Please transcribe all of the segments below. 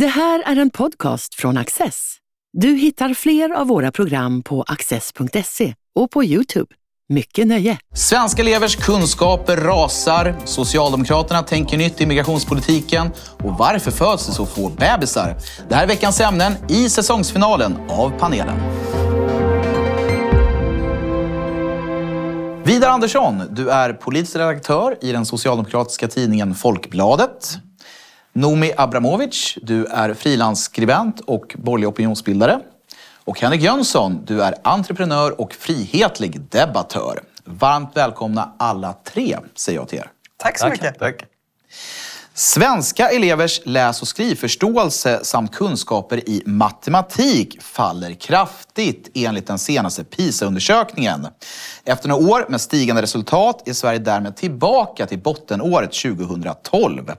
Det här är en podcast från Access. Du hittar fler av våra program på access.se och på Youtube. Mycket nöje! Svenska elevers kunskaper rasar, Socialdemokraterna tänker nytt i migrationspolitiken och varför föds det så få bebisar? Det här är veckans ämnen i säsongsfinalen av panelen. Vidar Andersson, du är politisk redaktör i den socialdemokratiska tidningen Folkbladet. Nomi Abramovic, du är frilansskribent och borgerlig opinionsbildare. Och Henrik Jönsson, du är entreprenör och frihetlig debattör. Varmt välkomna alla tre, säger jag till er. Tack så mycket. Tack. Svenska elevers läs och skrivförståelse samt kunskaper i matematik faller kraftigt enligt den senaste PISA-undersökningen. Efter några år med stigande resultat är Sverige därmed tillbaka till bottenåret 2012.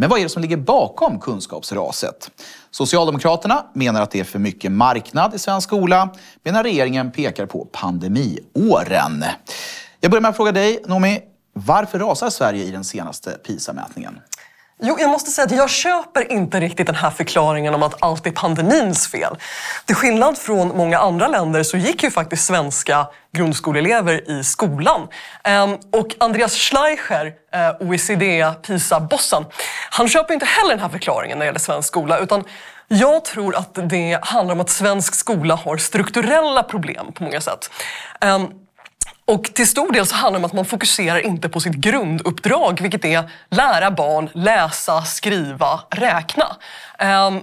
Men vad är det som ligger bakom kunskapsraset? Socialdemokraterna menar att det är för mycket marknad i svensk skola, medan regeringen pekar på pandemiåren. Jag börjar med att fråga dig, Noomi. Varför rasar Sverige i den senaste PISA-mätningen? Jo, jag måste säga att jag köper inte riktigt den här förklaringen om att allt är pandemins fel. Till skillnad från många andra länder så gick ju faktiskt svenska grundskoleelever i skolan. Ehm, och Andreas Schleicher, eh, OECD PISA-bossen, han köper inte heller den här förklaringen när det gäller svensk skola utan jag tror att det handlar om att svensk skola har strukturella problem på många sätt. Ehm, och till stor del så handlar det om att man fokuserar inte på sitt grunduppdrag, vilket är lära barn läsa, skriva, räkna. Um,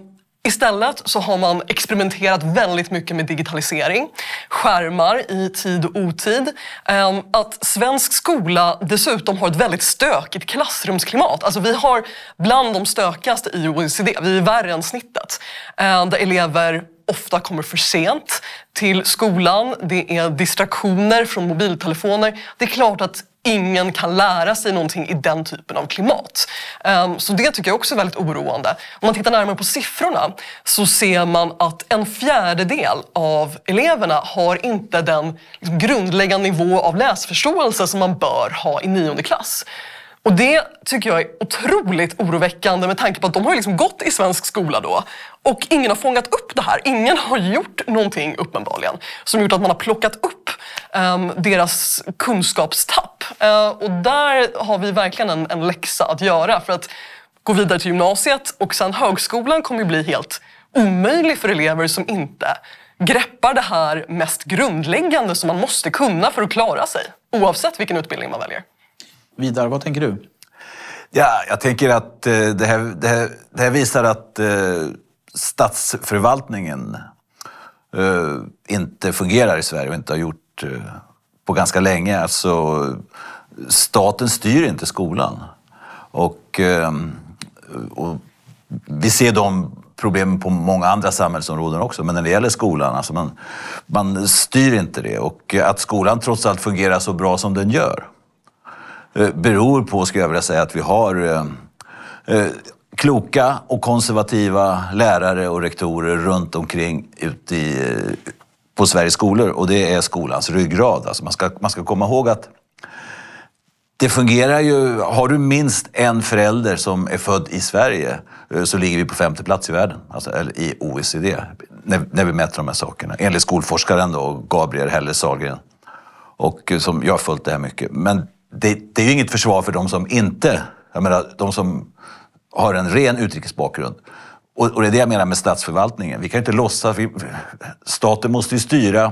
Istället så har man experimenterat väldigt mycket med digitalisering, skärmar i tid och otid. Ehm, att svensk skola dessutom har ett väldigt stökigt klassrumsklimat. Alltså vi har bland de stökigaste i OECD, vi är värre än snittet. Ehm, där elever ofta kommer för sent till skolan. Det är distraktioner från mobiltelefoner. Det är klart att ingen kan lära sig någonting i den typen av klimat. Ehm, så det tycker jag också är väldigt oroande. Om man tittar närmare på siffrorna så ser man att en fjärdedel av eleverna har inte den liksom, grundläggande nivå av läsförståelse som man bör ha i nionde klass. Och det tycker jag är otroligt oroväckande med tanke på att de har liksom gått i svensk skola då och ingen har fångat upp det här. Ingen har gjort någonting uppenbarligen som gjort att man har plockat upp um, deras kunskapstapp. Uh, och där har vi verkligen en, en läxa att göra för att gå vidare till gymnasiet och sen högskolan kommer ju bli helt omöjlig för elever som inte greppar det här mest grundläggande som man måste kunna för att klara sig oavsett vilken utbildning man väljer. Vidar, vad tänker du? Ja, jag tänker att eh, det här, det här, det här visar att eh, statsförvaltningen eh, inte fungerar i Sverige och inte har gjort eh, på ganska länge. Alltså, staten styr inte skolan. Och, eh, och vi ser de problemen på många andra samhällsområden också. Men när det gäller skolan, alltså man, man styr inte det. Och att skolan trots allt fungerar så bra som den gör Eh, beror på, skulle jag vilja säga, att vi har eh, eh, kloka och konservativa lärare och rektorer runt omkring ute i, på Sveriges skolor. Och det är skolans ryggrad. Alltså man, ska, man ska komma ihåg att det fungerar ju, har du minst en förälder som är född i Sverige så ligger vi på femte plats i världen, alltså, eller i OECD, när, när vi mäter de här sakerna. Enligt skolforskaren då, Gabriel Helle Sahlgren. Och som jag har följt det här mycket. Men det, det är ju inget försvar för de som inte, jag menar de som har en ren utrikesbakgrund. Och, och det är det jag menar med statsförvaltningen. Vi kan inte låtsas, vi, staten måste ju styra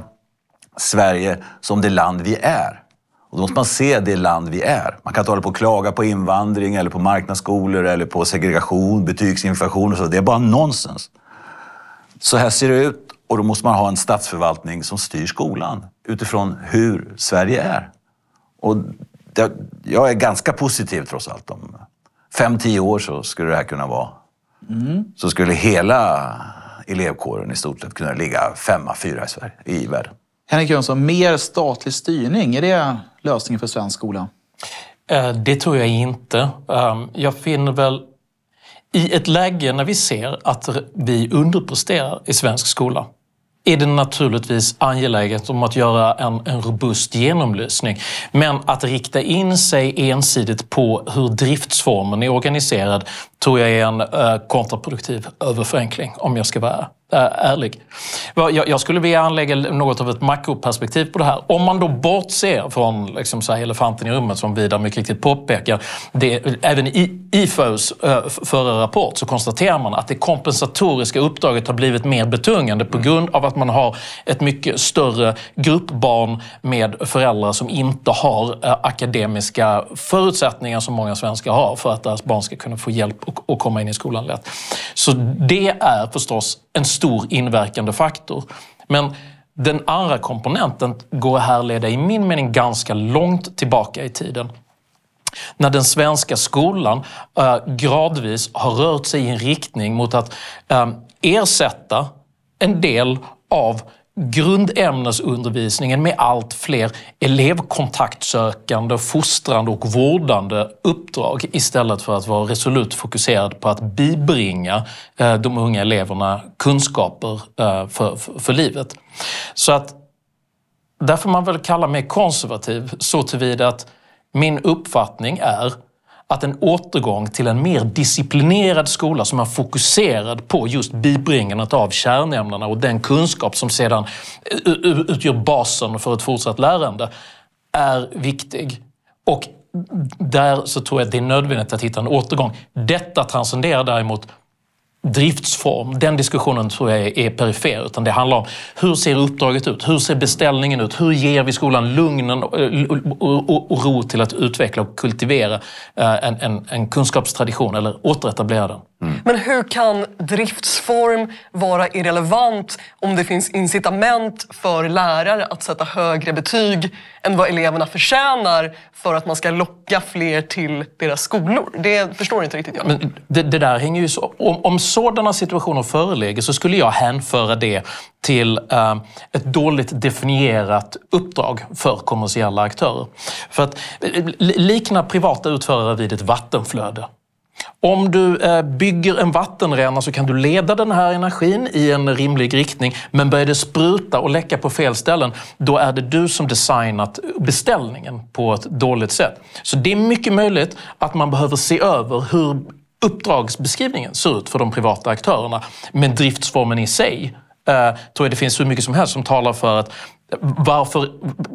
Sverige som det land vi är. Och då måste man se det land vi är. Man kan inte hålla på och klaga på invandring eller på marknadsskolor eller på segregation, betygsinflation och så. Det är bara nonsens. Så här ser det ut och då måste man ha en statsförvaltning som styr skolan utifrån hur Sverige är. Och det, jag är ganska positiv trots allt. Om fem, tio år så skulle det här kunna vara... Mm. Så skulle hela elevkåren i stort sett kunna ligga femma, fyra i Sverige, i världen. Henrik Jönsson, mer statlig styrning, är det lösningen för svensk skola? Eh, det tror jag inte. Ehm, jag finner väl i ett läge när vi ser att vi underpresterar i svensk skola är det naturligtvis angeläget om att göra en, en robust genomlysning. Men att rikta in sig ensidigt på hur driftsformen är organiserad tror jag är en eh, kontraproduktiv överförenkling, om jag ska vara Äh, ärlig. Jag, skulle vilja anlägga något av ett makroperspektiv på det här. Om man då bortser från liksom, så här, elefanten i rummet som Vidar mycket riktigt påpekar. Det, även i IFAUs äh, förra rapport så konstaterar man att det kompensatoriska uppdraget har blivit mer betungande på grund av att man har ett mycket större gruppbarn med föräldrar som inte har äh, akademiska förutsättningar som många svenskar har för att deras barn ska kunna få hjälp och komma in i skolan lätt. Så det är förstås en stor inverkande faktor. Men den andra komponenten går att härleda i min mening ganska långt tillbaka i tiden. När den svenska skolan eh, gradvis har rört sig i en riktning mot att eh, ersätta en del av grundämnesundervisningen med allt fler elevkontaktsökande, fostrande och vårdande uppdrag istället för att vara resolut fokuserad på att bibringa eh, de unga eleverna kunskaper eh, för, för, för livet. Så att där får man väl kalla mig konservativ så tillvida att min uppfattning är att en återgång till en mer disciplinerad skola som är fokuserad på just bibringandet av kärnämnena och den kunskap som sedan utgör basen för ett fortsatt lärande är viktig. Och där så tror jag att det är nödvändigt att hitta en återgång. Detta transcenderar däremot driftsform. Den diskussionen tror jag är perifer. Utan det handlar om hur ser uppdraget ut? Hur ser beställningen ut? Hur ger vi skolan lugnen och ro till att utveckla och kultivera eh, en, en, en kunskapstradition eller återetablera den? Mm. Men hur kan driftsform vara irrelevant om det finns incitament för lärare att sätta högre betyg än vad eleverna förtjänar för att man ska locka fler till deras skolor? Det förstår inte riktigt jag. Men det, det där hänger ju så, om, om sådana situationer föreligger så skulle jag hänföra det till eh, ett dåligt definierat uppdrag för kommersiella aktörer. För att eh, likna privata utförare vid ett vattenflöde. Om du eh, bygger en vattenränna så kan du leda den här energin i en rimlig riktning. Men börjar det spruta och läcka på fel ställen, då är det du som designat beställningen på ett dåligt sätt. Så det är mycket möjligt att man behöver se över hur uppdragsbeskrivningen ser ut för de privata aktörerna. Men driftsformen i sig eh, tror jag det finns hur mycket som helst som talar för att eh, varför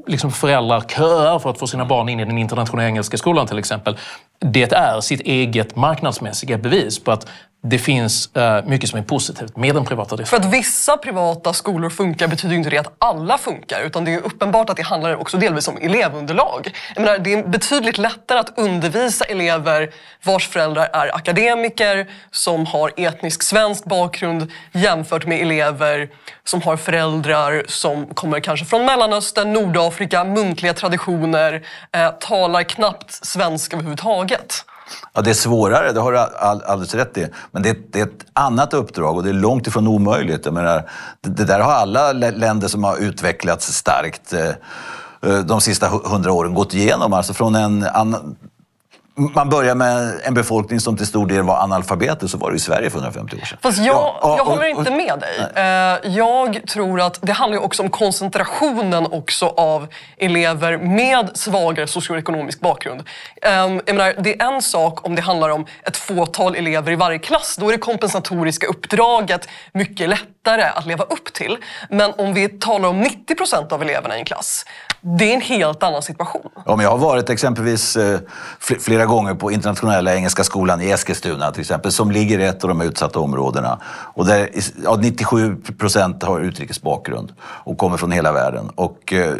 liksom föräldrar köar för att få sina barn in i den internationella engelska skolan till exempel. Det är sitt eget marknadsmässiga bevis på att det finns uh, mycket som är positivt med den privata driften. För att vissa privata skolor funkar betyder inte det att alla funkar. Utan det är uppenbart att det handlar också delvis om elevunderlag. Jag menar, det är betydligt lättare att undervisa elever vars föräldrar är akademiker, som har etnisk svensk bakgrund jämfört med elever som har föräldrar som kommer kanske från Mellanöstern, Nordafrika, muntliga traditioner, eh, talar knappt svenska överhuvudtaget. Ja, det är svårare, det har du all, alldeles rätt i. Men det, det, är ett annat uppdrag och det är långt ifrån omöjligt. Jag menar, det, det där har alla länder som har utvecklats starkt eh, eh de sista hundra åren gått igenom. Alltså från en annan man börjar med en befolkning som till stor del var analfabeter, så var det i Sverige för 150 år sedan. Fast jag, ja, jag håller inte med dig. Nej. Eh, jag tror att det handlar också om koncentrationen också av elever med svagare socioekonomisk bakgrund. Ehm, menar, det är en sak om det handlar om ett fåtal elever i varje klass. Då är det kompensatoriska uppdraget mycket lättare att leva upp till. Men om vi talar om 90 procent av eleverna i en klass, det är en helt annan situation. Ja, jag har varit exempelvis eh, flera gånger på internationella engelska skolan i Eskilstuna till exempel, som ligger i ett av de utsatta områdena. Och där ja, 97 procent har utrikesbakgrund och kommer från hela världen. Och, eh,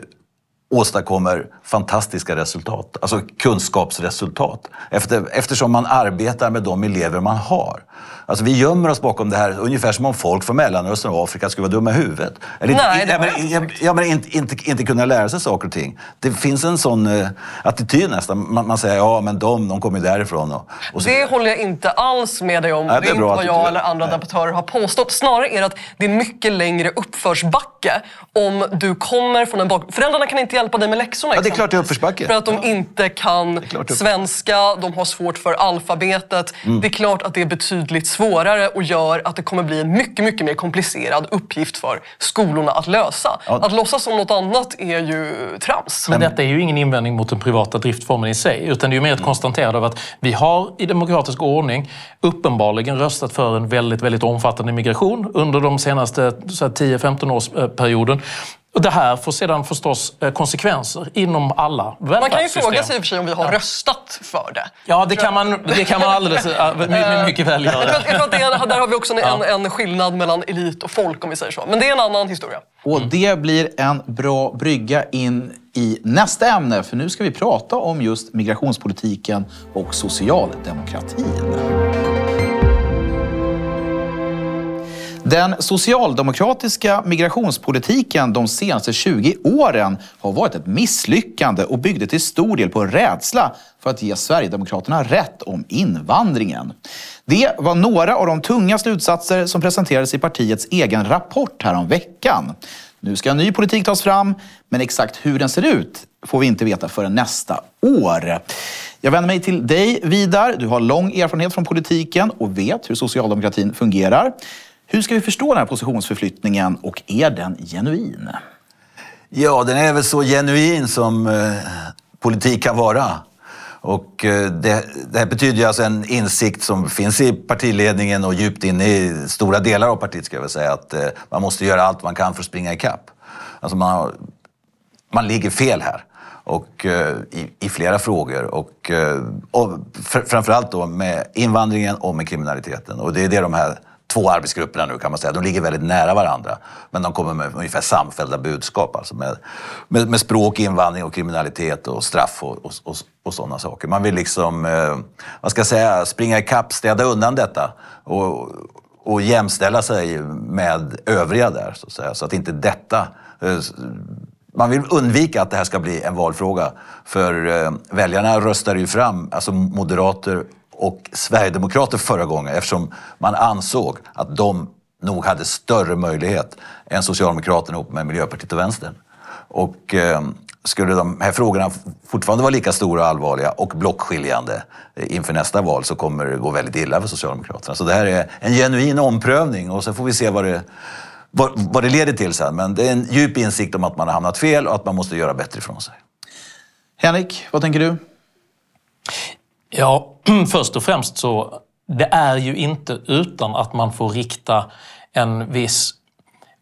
åstadkommer fantastiska resultat, alltså kunskapsresultat. Efter, eftersom man arbetar med de elever man har. Alltså vi gömmer oss bakom det här ungefär som om folk från Mellanöstern och Afrika skulle vara dumma i huvudet. Eller Nej, inte, ja, men, ja, men inte, inte, inte kunna lära sig saker och ting. Det finns en sån uh, attityd nästan. Man, man, säger ja men de, de kommer därifrån. Och, och det håller jag inte alls med dig om. Nej, det, är inte vad jag eller andra Nej. debattörer har påstått. Snarare är det att det är mycket längre uppförsbacke om du kommer från en bakgrund. Föräldrarna kan inte hjälpa dig med läxorna. Ja, det är klart det är uppförsbacke. För att de inte kan svenska, de har svårt för alfabetet. Mm. Det är klart att det är betydligt svårare och gör att det kommer bli en mycket, mycket mer komplicerad uppgift för skolorna att lösa. Att låtsas som något annat är ju trams. Men detta är ju ingen invändning mot den privata driftformen i sig, utan det är ju mer ett konstaterande av att vi har i demokratisk ordning uppenbarligen röstat för en väldigt, väldigt omfattande migration under de senaste så här, 10-15 årsperioden. Och det här får sedan förstås eh, konsekvenser inom alla Man kan ju välfärdssystem. fråga sig i och för sig om vi har röstat för det. Ja, det kan man, det kan man alldeles äh, my- my- mycket väl göra. jag tror att det är, där har vi också en, en, en skillnad mellan elit och folk om vi säger så. Men det är en annan historia. Och det blir en bra brygga in i nästa ämne, för nu ska vi prata om just migrationspolitiken och socialdemokratin. Den socialdemokratiska migrationspolitiken de senaste 20 åren har varit ett misslyckande och byggde till stor del på rädsla för att ge Sverigedemokraterna rätt om invandringen. Det var några av de tunga slutsatser som presenterades i partiets egen rapport härom veckan. Nu ska en ny politik tas fram, men exakt hur den ser ut får vi inte veta förrän nästa år. Jag vänder mig till dig, Vidar. Du har lång erfarenhet från politiken och vet hur socialdemokratin fungerar. Hur ska vi förstå den här positionsförflyttningen och är den genuin? Ja, den är väl så genuin som eh, politik kan vara. Och eh, det, det här betyder ju alltså en insikt som finns i partiledningen och djupt inne i stora delar av partiet, ska jag väl säga, att eh, man måste göra allt man kan för att springa ikapp. Alltså man, har, man ligger fel här. Och, eh, i, I flera frågor. Och, eh, och fr- framförallt då med invandringen och med kriminaliteten. Och det är det de här två arbetsgrupperna nu kan man säga. De ligger väldigt nära varandra. Men de kommer med ungefär samfällda budskap. Alltså med, med, med språk, invandring och kriminalitet och straff och, och, och, och sådana saker. Man vill liksom, eh, vad ska jag säga, springa ikapp, städa undan detta. Och, och jämställa sig med övriga där, så att säga. Så att inte detta eh, man vill undvika att det här ska bli en valfråga. För eh, väljarna röstade ju fram alltså moderater och sverigedemokrater förra gången eftersom man ansåg att de nog hade större möjlighet än Socialdemokraterna ihop med Miljöpartiet och Vänstern. Och eh, skulle de här frågorna fortfarande vara lika stora och allvarliga och blockskiljande eh, inför nästa val så kommer det gå väldigt illa för Socialdemokraterna. Så det här är en genuin omprövning och så får vi se vad det, vad, vad det leder till sen. Men det är en djup insikt om att man har hamnat fel och att man måste göra bättre ifrån sig. Henrik, vad tänker du? Ja, först och främst så det är ju inte utan att man får rikta en viss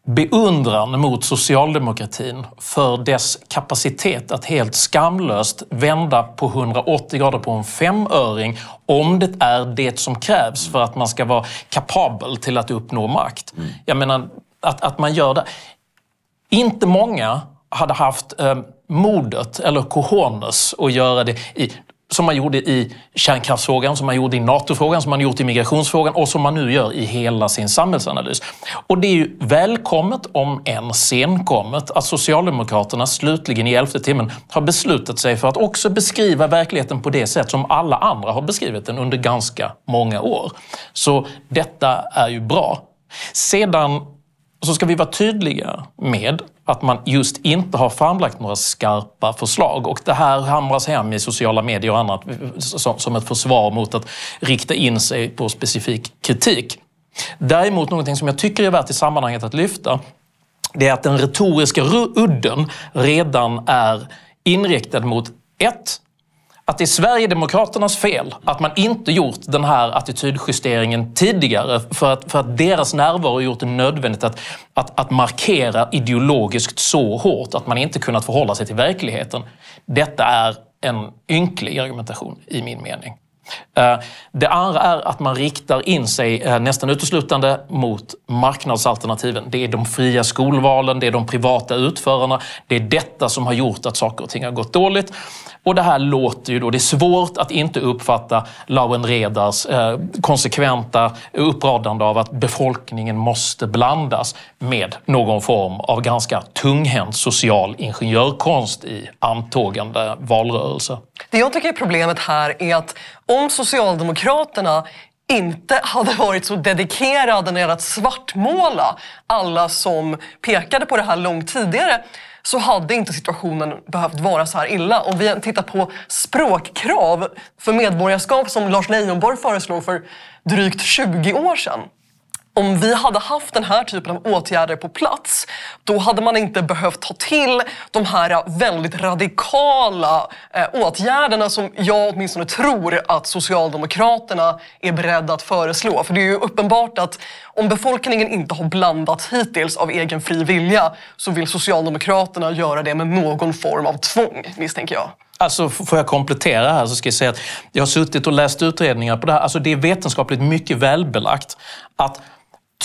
beundran mot socialdemokratin för dess kapacitet att helt skamlöst vända på 180 grader på en femöring om det är det som krävs för att man ska vara kapabel till att uppnå makt. Jag menar, att, att man gör det. Inte många hade haft eh, modet eller cojones att göra det i, som man gjorde i kärnkraftsfrågan, som man gjorde i NATO-frågan, som man gjort i migrationsfrågan och som man nu gör i hela sin samhällsanalys. Och det är ju välkommet, om än senkommet, att Socialdemokraterna slutligen i elfte timmen har beslutat sig för att också beskriva verkligheten på det sätt som alla andra har beskrivit den under ganska många år. Så detta är ju bra. Sedan och så ska vi vara tydliga med att man just inte har framlagt några skarpa förslag. Och det här hamras hem i sociala medier och annat som ett försvar mot att rikta in sig på specifik kritik. Däremot någonting som jag tycker är värt i sammanhanget att lyfta det är att den retoriska udden redan är inriktad mot ett, att det är Sverigedemokraternas fel att man inte gjort den här attitydjusteringen tidigare för att, för att deras närvaro gjort det nödvändigt att, att, att markera ideologiskt så hårt att man inte kunnat förhålla sig till verkligheten. Detta är en ynklig argumentation i min mening. Eh, det andra är att man riktar in sig eh, nästan uteslutande mot marknadsalternativen. Det är de fria skolvalen, det är de privata utförarna. Det är detta som har gjort att saker och ting har gått dåligt. Och det här låter ju då, det är svårt att inte uppfatta Lawen Redars eh, konsekventa uppradande av att befolkningen måste blandas med någon form av ganska tunghänt social ingenjörkonst i antågande valrörelse. Det jag tycker är problemet här är att om Socialdemokraterna inte hade varit så dedikerade när det gäller att svartmåla alla som pekade på det här långt tidigare så hade inte situationen behövt vara så här illa. Om vi tittar på språkkrav för medborgarskap som Lars Leijonborg föreslog för drygt 20 år sedan om vi hade haft den här typen av åtgärder på plats, då hade man inte behövt ta till de här väldigt radikala eh, åtgärderna som jag åtminstone tror att Socialdemokraterna är beredda att föreslå. För det är ju uppenbart att om befolkningen inte har blandats hittills av egen fri vilja så vill Socialdemokraterna göra det med någon form av tvång, misstänker jag. Alltså, får jag komplettera här så ska jag säga att jag har suttit och läst utredningar på det här. Alltså, det är vetenskapligt mycket välbelagt att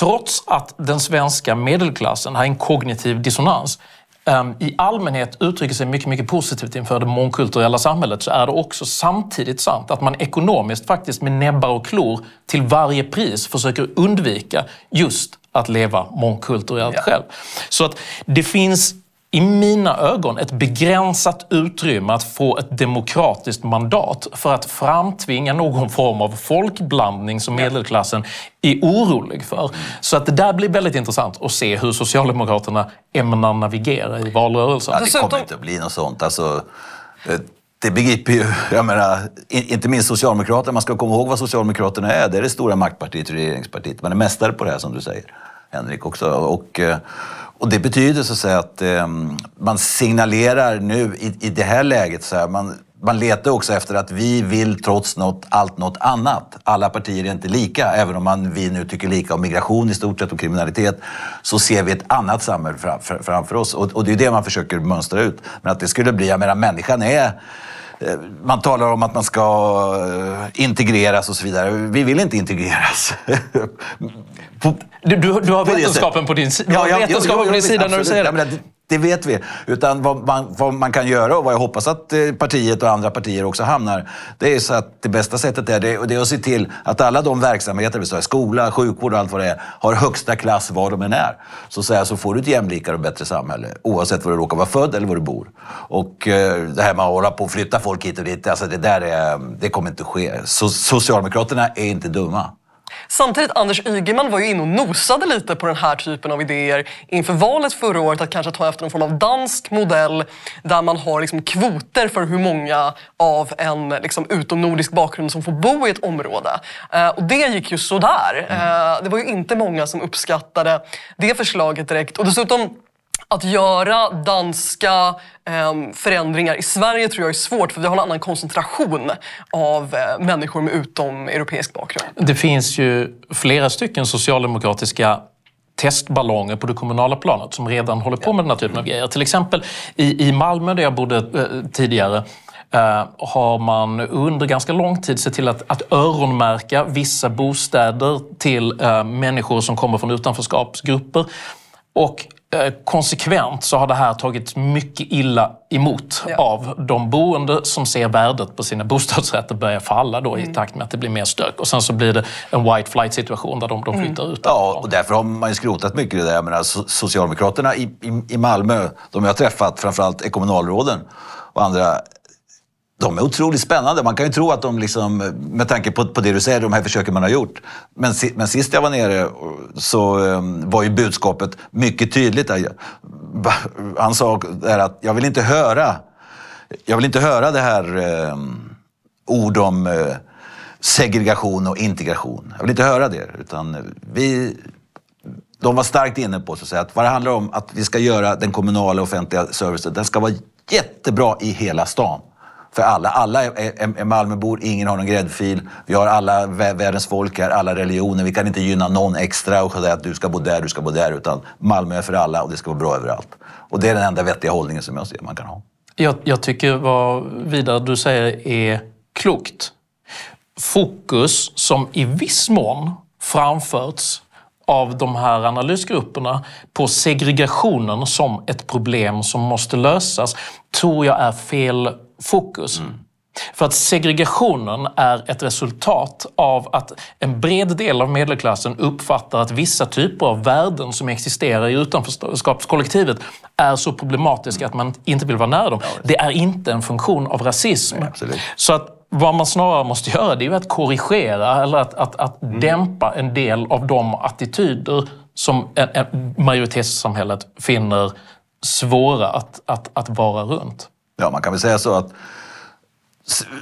trots att den svenska medelklassen har en kognitiv dissonans um, i allmänhet uttrycker sig mycket, mycket positivt inför det mångkulturella samhället så är det också samtidigt sant att man ekonomiskt faktiskt med näbbar och klor till varje pris försöker undvika just att leva mångkulturellt ja. själv. Så att det finns i mina ögon ett begränsat utrymme att få ett demokratiskt mandat för att framtvinga någon form av folkblandning som medelklassen är orolig för. Så att det där blir väldigt intressant att se hur Socialdemokraterna ämnar navigera i valrörelsen. Ja, det kommer inte att bli något sånt. Alltså, eh, det begriper ju, jag menar, inte minst Socialdemokraterna. Man ska komma ihåg vad Socialdemokraterna är. Det är det stora maktpartiet, regeringspartiet. Man är mästare på det här som du säger, Henrik också. Och, eh, och det betyder så att säga att eh, man signalerar nu i, i det här läget, så här, man, man letar också efter att vi vill trots något, allt något annat. Alla partier är inte lika, även om man, vi nu tycker lika om migration i stort sett och kriminalitet, så ser vi ett annat samhälle framför, framför oss. Och, och, det är det man försöker mönstra ut. Men att det skulle bli, jag menar människan är man talar om att man ska eh, integreras och så vidare. Vi vill inte integreras. du, du, du har vetenskapen på din, du har vetenskapen på din sida när du säger det. Det det vet vi. Utan vad man, vad man, kan göra och vad jag hoppas att eh, partiet och andra partier också hamnar, det är så att det bästa sättet är, det, det är att se till att alla de verksamheter, vi skola, sjukvård och allt vad det är, har högsta klass var de än är. Så, så, här, så får du ett jämlikare och bättre samhälle oavsett var du råkar vara född eller var du bor. Och eh, det här med att hålla på och flytta folk hit och dit, alltså det där är, det kommer inte att ske. So Socialdemokraterna är inte dumma. Samtidigt, Anders Ygeman var ju inne och nosade lite på den här typen av idéer inför valet förra året att kanske ta efter någon form av dansk modell där man har liksom kvoter för hur många av en liksom utomnordisk bakgrund som får bo i ett område. Eh, och det gick ju sådär. Eh, det var ju inte många som uppskattade det förslaget direkt. Och dessutom att göra danska eh, förändringar i Sverige tror jag är svårt för vi har en annan koncentration av eh, människor med utomeuropeisk bakgrund. Det finns ju flera stycken socialdemokratiska testballonger på det kommunala planet som redan håller på med den här typen av grejer. Till exempel i, i Malmö där jag bodde eh, tidigare eh, har man under ganska lång tid sett till att, att öronmärka vissa bostäder till eh, människor som kommer från utanförskapsgrupper. Och konsekvent så har det här tagits mycket illa emot ja. av de boende som ser värdet på sina bostadsrätter börja falla då mm. i takt med att det blir mer stök. Och sen så blir det en white flight situation där de, de flyttar mm. ut. Ja, och därför har man ju skrotat mycket i det där. Jag menar, Socialdemokraterna i, i, i Malmö, de jag har träffat, framförallt kommunalråden och andra de är otroligt spännande. Man kan ju tro att de, liksom, med tanke på, på det du säger, de här försöken man har gjort. Men, men sist jag var nere så um, var ju budskapet mycket tydligt. Han sa där att jag vill inte höra, jag vill inte höra det här um, ord om uh, segregation och integration. Jag vill inte höra det. Utan eh, vi, de var starkt inne på så att, säga, att vad det handlar om att vi ska göra den kommunala offentliga servicen, den ska vara jättebra i hela stan för alla. Alla är, är, är Malmöbor, ingen har någon gräddfil. Vi har alla världens folk här, alla religioner. Vi kan inte gynna någon extra och säga att du ska bo där, du ska bo där. Utan Malmö är för alla och det ska vara bra överallt. Och det är den enda vettiga hållningen som jag ser man kan ha. Jag, jag tycker vad Vidar du säger är klokt. Fokus som i viss mån framförts av de här analysgrupperna på segregationen som ett problem som måste lösas tror jag är fel fokus. Mm. För att segregationen är ett resultat av att en bred del av medelklassen uppfattar att vissa typer av värden som existerar i utanförskapskollektivet är så problematiska att man inte vill vara nära dem. Det är inte en funktion av rasism. Nej, så att vad man snarare måste göra det är att korrigera eller att, att, att Mm. dämpa en del av de attityder som en, en majoritetssamhället finner svåra att, att, att vara runt. Ja, man kan väl säga så att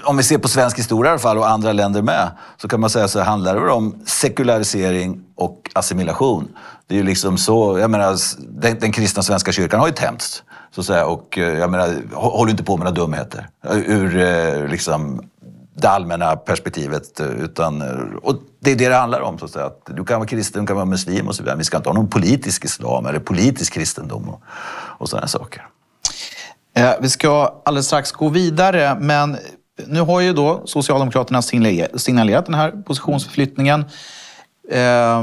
om vi ser på svensk historia i alla fall och andra länder med, så kan man säga så handlar det om sekularisering och assimilation. Det är ju liksom så, jag menar, den, den kristna svenska kyrkan har ju tämjts. Så att säga, och eh, jag menar, håll inte på med några dumheter. Eh, ur eh, liksom, det allmänna perspektivet. Utan, och det är det det handlar om. Så att säga. Du kan vara kristen, du kan vara muslim och så vidare. Vi ska inte ha någon politisk islam eller politisk kristendom och, och sådana saker. Eh, vi ska alldeles strax gå vidare, men nu har ju då Socialdemokraterna signalerat den här positionsförflyttningen. Eh,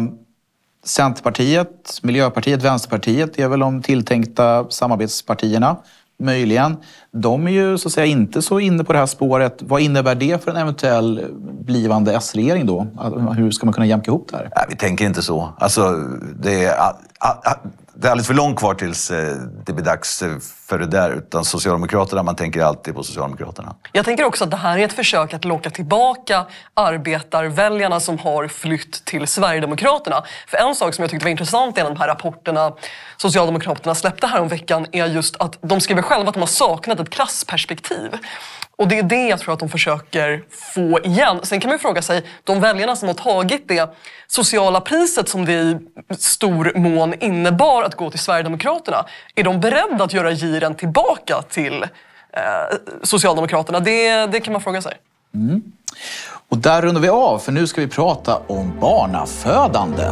Centerpartiet, Miljöpartiet, Vänsterpartiet är väl de tilltänkta samarbetspartierna, möjligen. De är ju så att säga inte så inne på det här spåret. Vad innebär det för en eventuell blivande S-regering då? Hur ska man kunna jämka ihop det här? Nej, vi tänker inte så. Alltså, det, är, a, a, a, det är alldeles för långt kvar tills eh, det blir dags för det där. Utan Socialdemokraterna, man tänker alltid på Socialdemokraterna. Jag tänker också att det här är ett försök att locka tillbaka arbetarväljarna som har flytt till Sverigedemokraterna. För en sak som jag tyckte var intressant i en av de här rapporterna Socialdemokraterna släppte här om veckan är just att de skriver själva att de har saknat ett klassperspektiv. Och det är det jag tror att de försöker få igen. Sen kan man ju fråga sig, de väljarna som har tagit det sociala priset som det i stor mån innebar att gå till Sverigedemokraterna, är de beredda att göra giren tillbaka till eh, Socialdemokraterna? Det, det kan man fråga sig. Mm. Och där rundar vi av, för nu ska vi prata om barnafödande.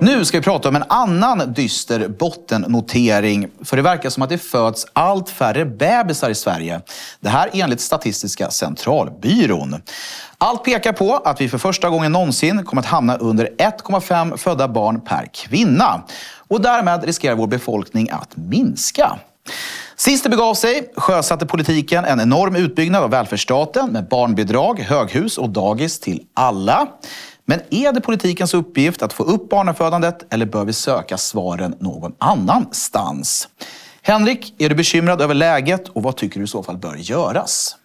Nu ska vi prata om en annan dyster bottennotering. För det verkar som att det föds allt färre bebisar i Sverige. Det här enligt Statistiska centralbyrån. Allt pekar på att vi för första gången någonsin kommer att hamna under 1,5 födda barn per kvinna. Och därmed riskerar vår befolkning att minska. Sist det begav sig sjösatte politiken en enorm utbyggnad av välfärdsstaten med barnbidrag, höghus och dagis till alla. Men är det politikens uppgift att få upp barnafödandet eller bör vi söka svaren någon annanstans? Henrik, är du bekymrad över läget och vad tycker du i så fall bör göras?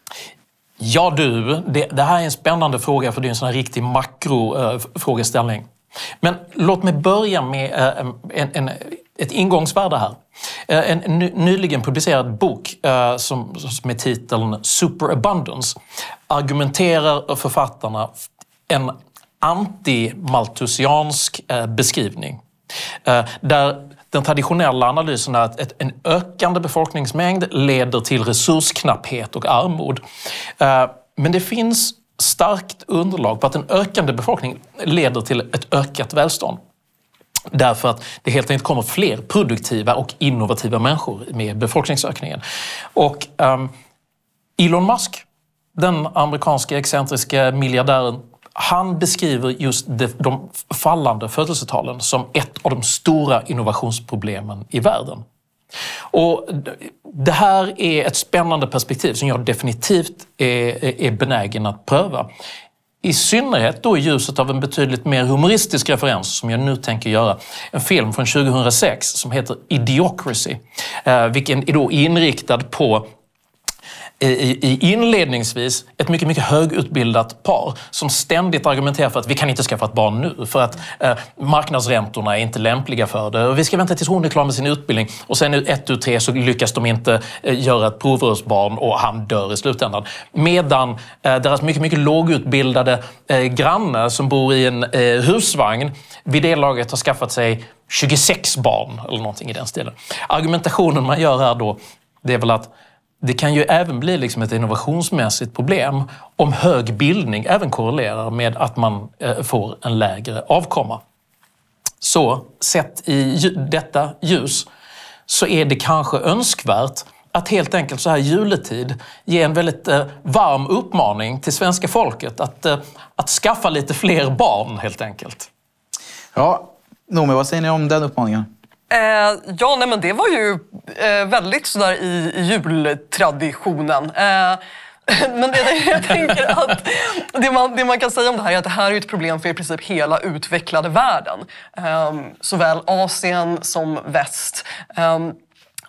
Ja du, det, det här är en spännande fråga för det är en sån här riktig makrofrågeställning. Eh, men låt mig börja med eh, en, en, ett ingångsvärde här. Eh, en nyligen publicerad bok eh, som, som med titeln Superabundance argumenterar författarna en anti-malthusiansk beskrivning. Där den traditionella analysen är att en ökande befolkningsmängd leder till resursknapphet och armod. Men det finns starkt underlag på att en ökande befolkning leder till ett ökat välstånd. Därför att det helt enkelt kommer fler produktiva och innovativa människor med befolkningsökningen. Och um, Elon Musk, den amerikanska excentriska miljardären, han beskriver just de, de fallande födelsetalen som ett av de stora innovationsproblemen i världen. Och det här är ett spännande perspektiv som jag definitivt är, är benägen att pröva. I synnerhet då i ljuset av en betydligt mer humoristisk referens som jag nu tänker göra. En film från 2006 som heter Idiocracy. Eh, vilken är då inriktad på i, inledningsvis ett mycket, mycket högutbildat par som ständigt argumenterar för att vi kan inte skaffa ett barn nu för att eh, marknadsräntorna är inte lämpliga för det. Och vi ska vänta tills hon är klar med sin utbildning och sen ett ut tre så lyckas de inte eh, göra ett provrörsbarn och han dör i slutändan. Medan eh, deras mycket, mycket lågutbildade eh, granne som bor i en eh, husvagn vid det laget har skaffat sig 26 barn eller någonting i den stilen. Argumentationen man gör här då, det är väl att det kan ju även bli liksom ett innovationsmässigt problem om hög bildning även korrelerar med att man eh, får en lägre avkomma. Så sett i detta ljus så är det kanske önskvärt att helt enkelt så här juletid ge en väldigt eh, varm uppmaning till svenska folket att, eh, att skaffa lite fler barn helt enkelt. Ja, Noomi, vad säger ni om den uppmaningen? Eh, ja, nej, men det var ju eh, väldigt sådär i, i jultraditionen. Eh, men det, jag tänker att det man, det man kan säga om det här är att det här är ett problem för i princip hela utvecklade världen. Eh, såväl Asien som väst. Ehm,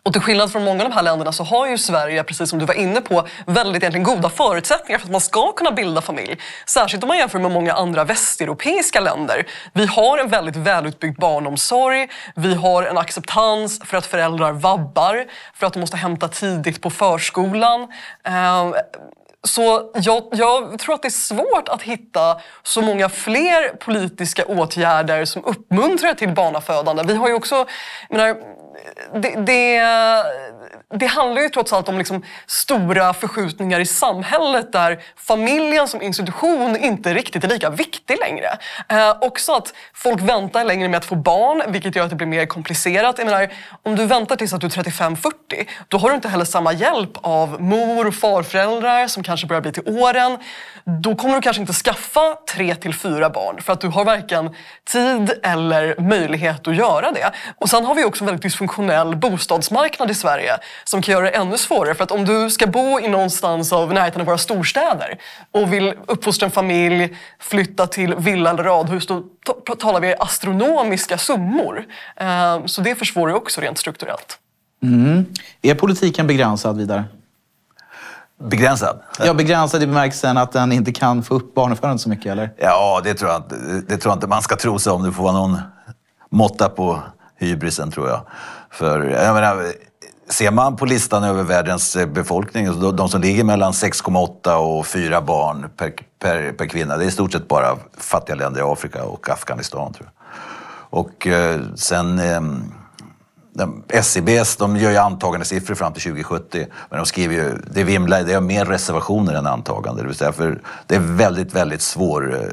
och till skillnad från många av de här länderna så har ju Sverige, precis som du var inne på, väldigt egentligen goda förutsättningar för att man ska kunna bilda familj. Särskilt om man jämför med många andra västeuropeiska länder. Vi har en väldigt välutbyggd barnomsorg. Vi har en acceptans för att föräldrar vabbar, för att de måste hämta tidigt på förskolan. Ehm, så jag, jag, tror att det är svårt att hitta så många fler politiska åtgärder som uppmuntrar till barnafödande. Vi har ju också, menar, det, det, det handlar ju trots allt om liksom stora förskjutningar i samhället där familjen som institution inte riktigt är lika viktig längre. Eh, också att folk väntar längre med att få barn vilket gör att det blir mer komplicerat. Jag menar, om du väntar tills att du är 35-40 då har du inte heller samma hjälp av mor och farföräldrar som kanske börjar bli till åren. Då kommer du kanske inte skaffa tre till fyra barn för att du har varken tid eller möjlighet att göra det. Och sen har vi också en väldigt dysfunktionell bostadsmarknad i Sverige som kan göra det ännu svårare. För att om du ska bo i någonstans av närheten av våra storstäder och vill uppfostra en familj, flytta till villa eller radhus, då talar vi astronomiska summor. Eh, så det försvårar också rent strukturellt. Mm. Är politiken begränsad vidare? Begränsad? Ja, begränsad i bemärkelsen att den inte kan få upp barnafödandet så mycket, eller? Ja, det tror, jag, det tror jag inte man ska tro sig om. Det får vara någon måtta på hybrisen, tror jag. För, jag menar, ser man på listan över världens eh, befolkning, de som ligger mellan 6,8 och 4 barn per, per, per, kvinna, det är i stort sett bara fattiga länder i Afrika och Afghanistan. Tror jag. Och eh, sen ehm, SCBs de gör ju antagandesiffror fram till 2070, men de skriver ju, det vimlar, det är mer reservationer än antagande. Det vill säga för det är väldigt, väldigt svår eh,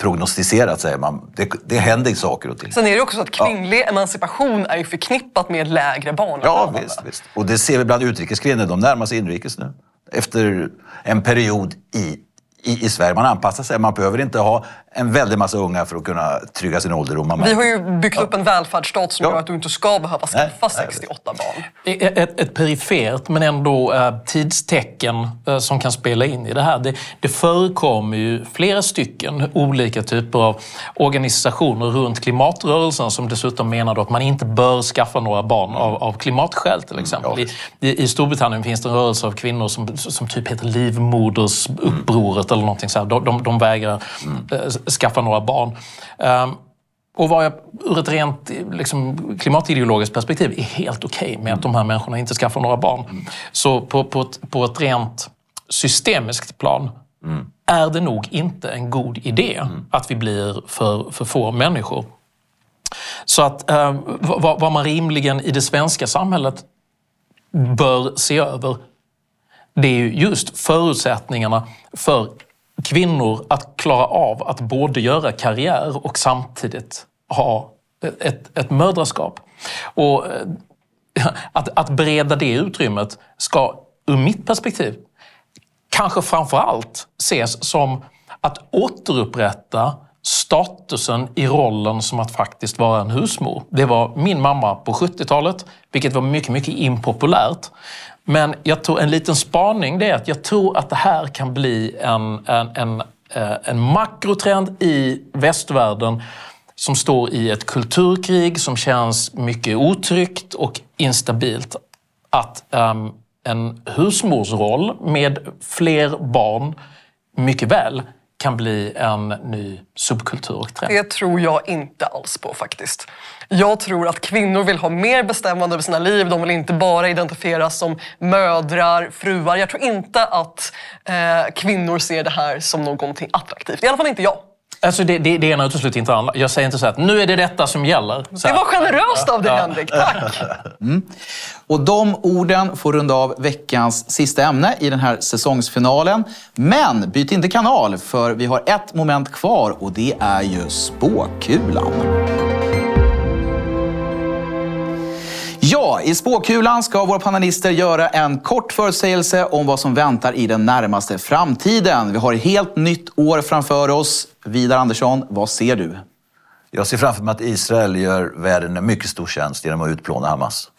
prognostiserat säger man. Det, det händer saker och ting. Sen är det också så att kvinnlig ja. emancipation är ju förknippat med lägre barn. Ja, visst, visst. Och det ser vi bland utrikeskvinnor. De närmar sig inrikes nu. Efter en period i i, i Sverige. Man anpassar sig. Man behöver inte ha en väldig massa unga för att kunna trygga sin ålderdom. Vi har ju byggt upp en välfärdsstat som ja. gör att du inte ska behöva skaffa nej, 68 barn. Ett, ett perifert men ändå eh, tidstecken eh, som kan spela in i det här. Det, det förekommer ju flera stycken olika typer av organisationer runt klimatrörelsen som dessutom menar att man inte bör skaffa några barn av, av klimatskäl till exempel. Mm, ja. I, I, Storbritannien finns det en rörelse av kvinnor som, som typ heter Livmodersupproret eller någonting sånt. De, de, de vägrar mm. skaffa några barn. Um, och vad jag ur ett rent liksom, klimatideologiskt perspektiv är helt okej okay med att de här människorna inte skaffar några barn. Mm. Så på, på, ett, på ett rent systemiskt plan mm. är det nog inte en god idé mm. att vi blir för, för få människor. Så att eh, vad, vad man rimligen i det svenska samhället bör se över det är ju just förutsättningarna för kvinnor att klara av att både göra karriär och samtidigt ha ett, ett mödraskap. Och eh, att, att bereda det utrymmet ska ur mitt perspektiv kanske framför allt ses som att återupprätta statusen i rollen som att faktiskt vara en husmor. Det var min mamma på 70-talet, vilket var mycket, mycket impopulärt. Men jag tror en liten spaning det är att jag tror att det här kan bli en, en, en, eh, en makrotrend i västvärlden som står i ett kulturkrig som känns mycket otryggt och instabilt. Att um, en husmorsroll med fler barn mycket väl kan bli en ny subkultur och trend. Det tror jag inte alls på faktiskt. Jag tror att kvinnor vill ha mer bestämmande över sina liv. De vill inte bara identifieras som mödrar, fruar. Jag tror inte att eh, kvinnor ser det här som någonting attraktivt. I alla fall inte jag. Alltså det, det, det ena utesluter inte andra. Jag säger inte så att nu är det detta som gäller. Så det var generöst av dig, ja. Henrik. Tack! Mm. Och de orden får runda av veckans sista ämne i den här säsongsfinalen. Men byt inte kanal, för vi har ett moment kvar och det är ju spåkulan. I spåkulan ska våra panelister göra en kort förutsägelse om vad som väntar i den närmaste framtiden. Vi har ett helt nytt år framför oss. Vidar Andersson, vad ser du? Jag ser framför mig att Israel gör världen en mycket stor tjänst genom att utplåna Hamas.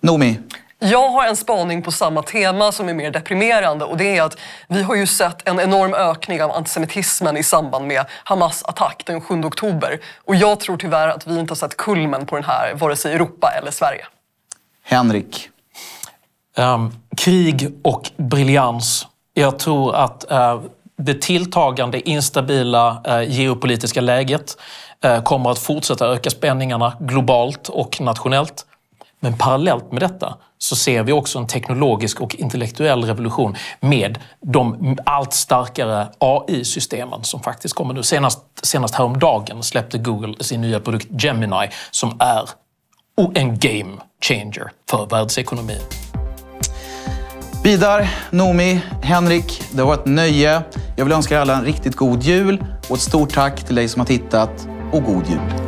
Nomi? Jag har en spaning på samma tema som är mer deprimerande och det är att vi har ju sett en enorm ökning av antisemitismen i samband med Hamas attack den 7 oktober. Och jag tror tyvärr att vi inte har sett kulmen på den här, vare sig i Europa eller Sverige. Henrik. Um, krig och briljans. Jag tror att uh, det tilltagande instabila uh, geopolitiska läget uh, kommer att fortsätta öka spänningarna globalt och nationellt. Men parallellt med detta så ser vi också en teknologisk och intellektuell revolution med de allt starkare AI-systemen som faktiskt kommer nu. Senast, senast häromdagen släppte Google sin nya produkt Gemini som är en game changer för världsekonomin. Vidar, Nomi, Henrik, det har varit ett nöje. Jag vill önska er alla en riktigt god jul och ett stort tack till dig som har tittat och god jul.